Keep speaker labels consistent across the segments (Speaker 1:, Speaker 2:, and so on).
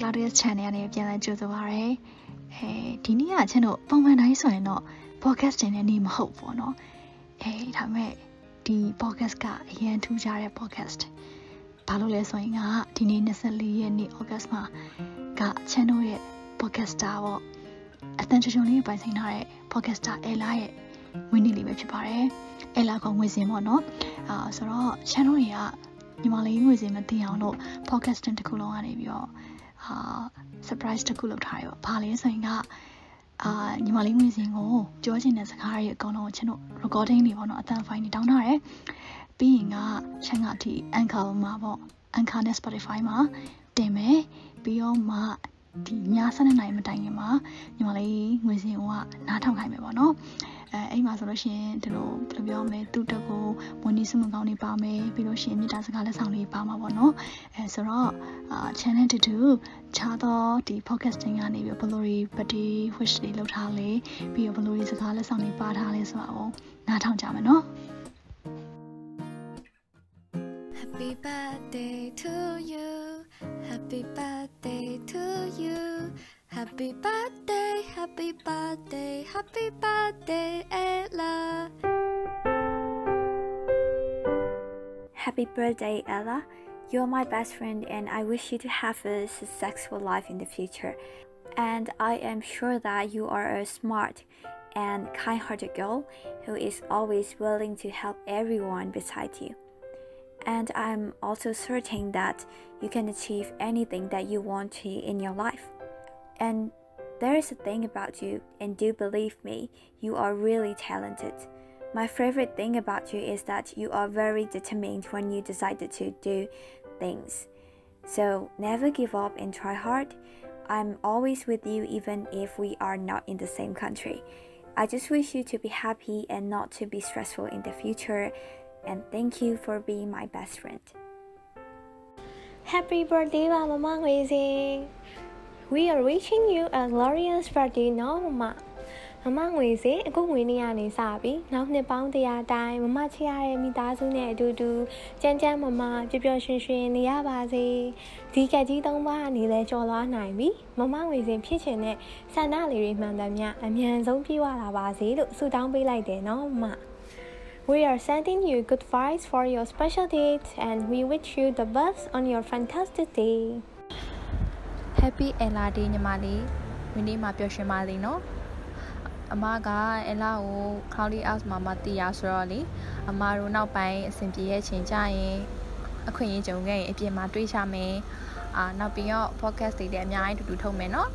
Speaker 1: Claudia's channel ကနေပြန်လည်ကြိုဆိုပါရစေ။အဲဒီနေ့ကကျွန်တော်ပုံမှန်တိုင်းဆိုရင်တော့ podcast တင်တဲ့နေ့မဟုတ်ဘူးเนาะ။အဲဒါပေမဲ့ဒီ podcast ကအရင်ထူးခြားတဲ့ podcast ။ဘာလို့လဲဆိုရင်ကဒီနေ့24ရက်နေ့ August မှာက channel ရဲ့ podcaster ပေါ့။အတန်ချုံချုံလေးပိုင်ဆိုင်ထားတဲ့ podcaster Ella ရဲ့ဝင်းနေလေးပဲဖြစ်ပါတယ်။ Ella ကငွေစင်ပေါ့နော်။အာဆိုတော့ channel တွေကညီမလေးငွေစင်မသိအောင်လို့ podcasting တစ်ခုလုံးကနေပြီးတော့ဟာ surprise တစ်ခုလုပ်ထားရောဘာလဲဆိုရင်ကအာညီမလေးငွေစင်ကိုပြောချင်တဲ့စကားတွေအကုန်လုံးကျွန်တော် recording တွေပေါ့နော်အတန် file တွေတောင်းထားတယ်ပြီးရင်ကချန်ကတီ Anchor မှာပေါ့ Anchor နဲ့ Spotify မှာတင်မယ်ပြီးတော့မှ ဒီည7နိုင်မတိုင်ခင်မှာညီမလေးငွေစင်ကနားထောင်ခိုင်းမယ်ပေါ့နော်အဲအဲ့မှာဆိုလို့ရှိရင်ဒီလိုဘယ်လိုပြောမလဲတူတက်ကိုမွန်နီစမကောင်းနေပါမယ်ပြီးလို့ရှိရင်မြေတာစကားလက်ဆောင်လေးပါမှာပေါ့နော်အဲဆိုတော့အာ channel တူတူခြားသောဒီ podcasting ကနေပြီးဘလိုရီ body wish တွေလုပ်ထားလဲပြီးတော့ဘလိုရီစကားလက်ဆောင်တွေပါထားလဲဆိုတာကိုနားထောင်ကြမယ်နော်
Speaker 2: Happy birthday to you Happy birthday to you Happy birthday Happy birthday Happy birthday Ella
Speaker 3: Happy birthday, Ella. You're my best friend, and I wish you to have a successful life in the future. And I am sure that you are a smart and kind hearted girl who is always willing to help everyone beside you. And I'm also certain that you can achieve anything that you want to in your life. And there is a thing about you, and do believe me, you are really talented. My favorite thing about you is that you are very determined when you decided to do things. So never give up and try hard. I'm always with you even if we are not in the same country. I just wish you to be happy and not to be stressful in the future. And thank you for being my best friend.
Speaker 4: Happy birthday, Mama Amazing! We are wishing you a glorious birthday နော်မမမမငွေစင်အခုငွေနေရနေစပြီနောက်နှစ်ပေါင်းတရာတိုင်းမမချရတဲ့မိသားစုနဲ့အတူတူကြမ်းကြမ်းမမပျော်ပျော်ရွှင်ရွှင်နေရပါစေဒီကက်ကြီးသုံးပါးအနေနဲ့ကြော်လွားနိုင်ပြီမမငွေစင်ဖြစ်ချင်တဲ့ဆန္ဒလေးတွေမှန်သမျှအမြန်ဆုံးပြည့်ဝလာပါစေလို့ဆုတောင်းပေးလိုက်တယ်နော်မမ We are sending you good vibes for your special date and we wish you the best on your fantastic day.
Speaker 5: Happy Ella Day ညီမလေးဒီနေ့မှာပျော်ရွှင်ပါစေနော်အမက Ella ကို Cloudy House မှာမတည်ရဆိုတော့လေအမတို့နောက်ပိုင်းအဆင်ပြေရဲ့ချိန်ကြရင်အခွင့်အရေးကြုံခဲ့ရင်အပြင်မှာတွေးချမယ်အာနောက်ပြီးတော့ podcast တွေလည်းအများကြီးတူတူထုတ်မယ်နော်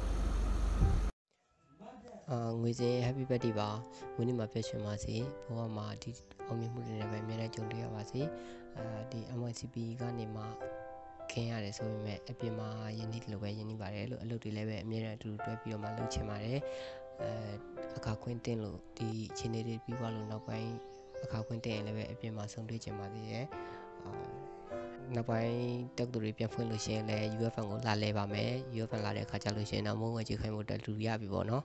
Speaker 6: အာငွေစင် happy birthday ပါဝင်းနေမှာပြည့်ရှင်ပါစေဘဝမှာဒီအောင်မြင်မှုတွေနဲ့ပဲအများနဲ့ကြုံတွေ့ရပါစေအာဒီ MYCP ကနေမှခင်ရတယ်ဆိုပေမဲ့အပြင်မှာယင်းနေ့လိုပဲယင်းနေ့ပါ တယ်လို့အလုပ်တွေလည်းပဲအများနဲ့အတူတူတွဲပြီးတော့မှလုပ်ချင်ပါတယ်အဲအခါခွင့်တင်လို့ဒီအခြေအနေတွေပြီးသွားလို့နောက်ပိုင်းအခါခွင့်တင်ရင်လည်းပဲအပြင်မှာဆုံတွေ့ချင်ပါသေးတယ်အာနောက်ပိုင်းတက်သူတွေပြန်ဖွင့်လို့ရှိရင်လည်း UFN ကိုလာလဲပါမယ် UFN လာတဲ့အခါကျလို့ရှိရင်တော့မုံဝဲကြည့်ခိုင်းဖို့တက်လူရပြီပေါ့နော်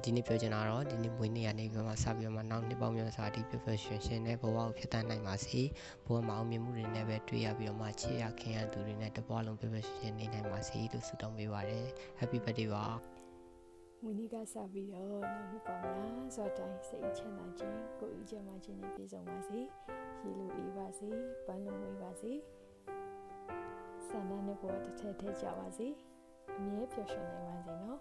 Speaker 6: ဒီနေ့ပြောချင်တာတော့ဒီနေ့မွေးနေ့ကနေပြီးမှစပြီးတော့မှနောက်နှစ်ပေါင်းများစွာဒီ profession ရှင်တဲ့ဘဝကိုဖြစ်တတ်နိုင်ပါစေဘဝမှာအောင်မြင်မှုတွေနဲ့ပဲတွေ့ရပြီးတော့မှချစ်ရခင်ရသူတွေနဲ့တပွားလုံး profession နေနိုင်ပါစေလို့ဆုတောင်းပေးပါရစေ Happy birthday ပါ
Speaker 7: ဝင်းနီကစပြီးတော့နောက်နှစ်ပေါင်းများစွာတိုင်းစိတ်ချမ်းသာခြင်းကိုယ်ဤကျမ်းမာခြင်းနဲ့ပြည့်စုံပါစေရေလိုအေးပါစေပန်းလုံးဝေးပါစေဆန္ဒနဲ့ဘဝတစ်ထက်ထက်ကြပါစေအမြဲပျော်ရွှင်နိုင်ပါစေနော်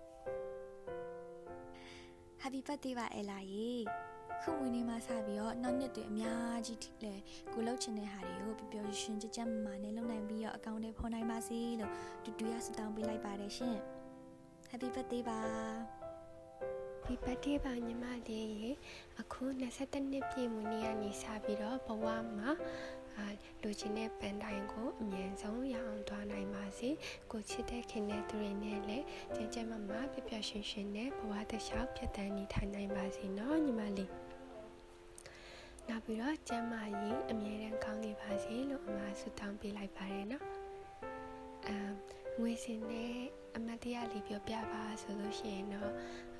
Speaker 2: Happy birthday ပါ Ella ရေခုဝင်နေမှာစပြီးတော့နောက်နှစ်တွေအများကြီးထိလဲကိုလှုပ်ချင်တဲ့ဟာတွေကိုပျော်ပျော်ရွှင်ကြကြမမာနဲ့လုပ်နိုင်ပြီးတော့အကောင့်ထဲဖော်နိုင်ပါစေလို့တူတူရဆုတောင်းပေးလိုက်ပါတယ်ရှင် Happy birthday ပါ
Speaker 8: ဒီပတ်တေးပါညီမလေးရေအခု22နှစ်ပြည့်မွေးနေ့ကနေစပြီးတော့ဘဝမှာအာ လူချင်းတဲ့ပန်တိုင်းကိုအမြဲဆုံးရအောင်သွားနိုင်ပါစေကိုချစ်တဲ့ခင်တဲ့သူတွေနဲ့လည်းကြင်ကြမ်းမမပြပြရွှင်ရွှင်နဲ့ဘဝတစ်လျှောက်ဖြတ်တန်းနေထိုင်နိုင်ပါစေနော်ညီမလေးနောက်ပြီးတော့ကျမ်းမာရေးအမြဲတမ်းကောင်းနေပါစေလို့အမဆုတောင်းပေးလိုက်ပါတယ်နော်အမ်ငွေစင်နဲ့အမတ်တရားလေးပြောပြပါဆိုလို့ရှိရင်တော့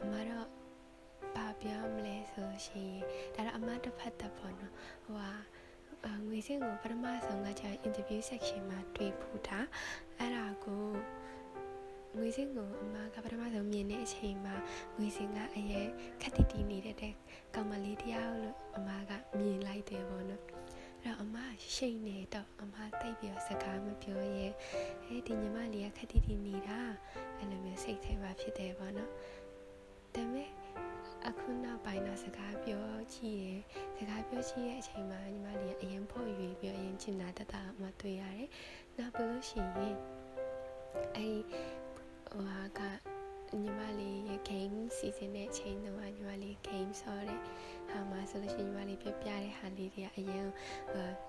Speaker 8: အမတော့ဘာရှိရင်ဒါတော့အမတစ်ဖက်သက်ပေါ့နော်ဟိုဟာ ငွေစင်းကိုပထမဆုံးကကြာ interview section မှာတွေ့ဖူးတာအဲ့ဒါကိုငွေစင်းကိုအမကပထမဆုံးမြင်တဲ့အချိန်မှာငွေစင်းကအရင်ခက်တီတီနေတဲ့တဲ့ကောင်မလေးတယောက်လို့အမကမြင်လိုက်တယ်ပေါ့နော်အဲ့တော့အမရှိတ်နေတော့အမတိတ်ပြီးတော့စကားမပြောရဲအဲဒီညီမလေးကခက်တီတီနေတာအဲ့လိုမျိုးစိတ်ထဲမှာဖြစ်တယ်ပေါ့နော်ဒါပေမဲ့အ ခုနောက်ပိုင်းတော့စကားပြောကြည့်တယ်စကားပြောကြည့်တဲ့အချိန်မှာညီမလေးကအရင်ဖို့ရွေပြီးအရင်ချင်တာတတမှတွေ့ရတယ်နောက်ပြီးလို့ရှိရင်အဲ့ဟိုဟာကညီမလေးရဲ့ game season နဲ့အချိန်တုန်းကညီမလေး game ဆော်တယ်ဟာမှာဆိုလို့ရှိရင်ညီမလေးပြပြတဲ့ဟာလေးတွေကအရင်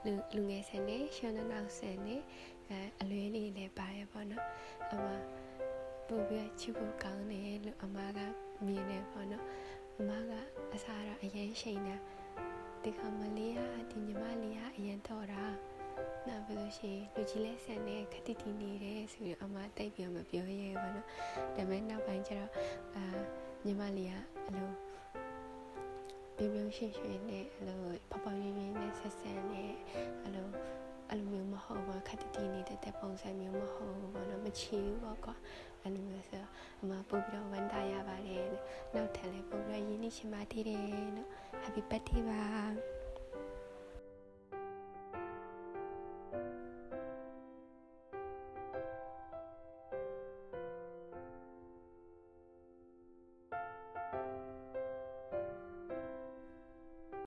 Speaker 8: လူလူငယ်ဆန်နဲ့ရှန်နောက်ဆန်နဲ့အဲအလွဲလေးလည်းပါတယ်ပေါ့နော်အမပို့ပြီးချစ်ဖို့ကောင်းတယ်လို့အမကမြင်တယ်ပေါ့နော် အမကအစားရအရင်ရှိနေတာဒီကမလေးကဒီညီမလေးကအရင်တော့တာနောက်ပြီးလို့ရှိရင်လူကြီးလဲဆန်နဲ့ခတိတီနေတယ်ဆိုပြီးအမတိတ်ပြီးမပြောရဲဘူးပေါ့နော်ဒါပေမဲ့နောက်ပိုင်းကျတော့အာညီမလေးကအလိုပြုံပြုံရှင်းရှင်းနဲ့အလိုပပရင်းရင်းနဲ့ဆက်ဆံနဲ့အလိုအဲ့လိုမျိုးမဟုတ်ဘူးခက်တီနေတဲ့တဲ့ပုံစံမျိုးမဟုတ်ဘူးပေါ့နော်မချီဘူးပေါ့ကွာအဲ့လိုမျိုးဆို အမပို့ပြီးတော့ဝန်တာရပါတယ်နောက်ထပ်လည်းပို့ပြီးရင်းနှီးချင်ပါသေးတယ်လို့ Happy birthday ပါ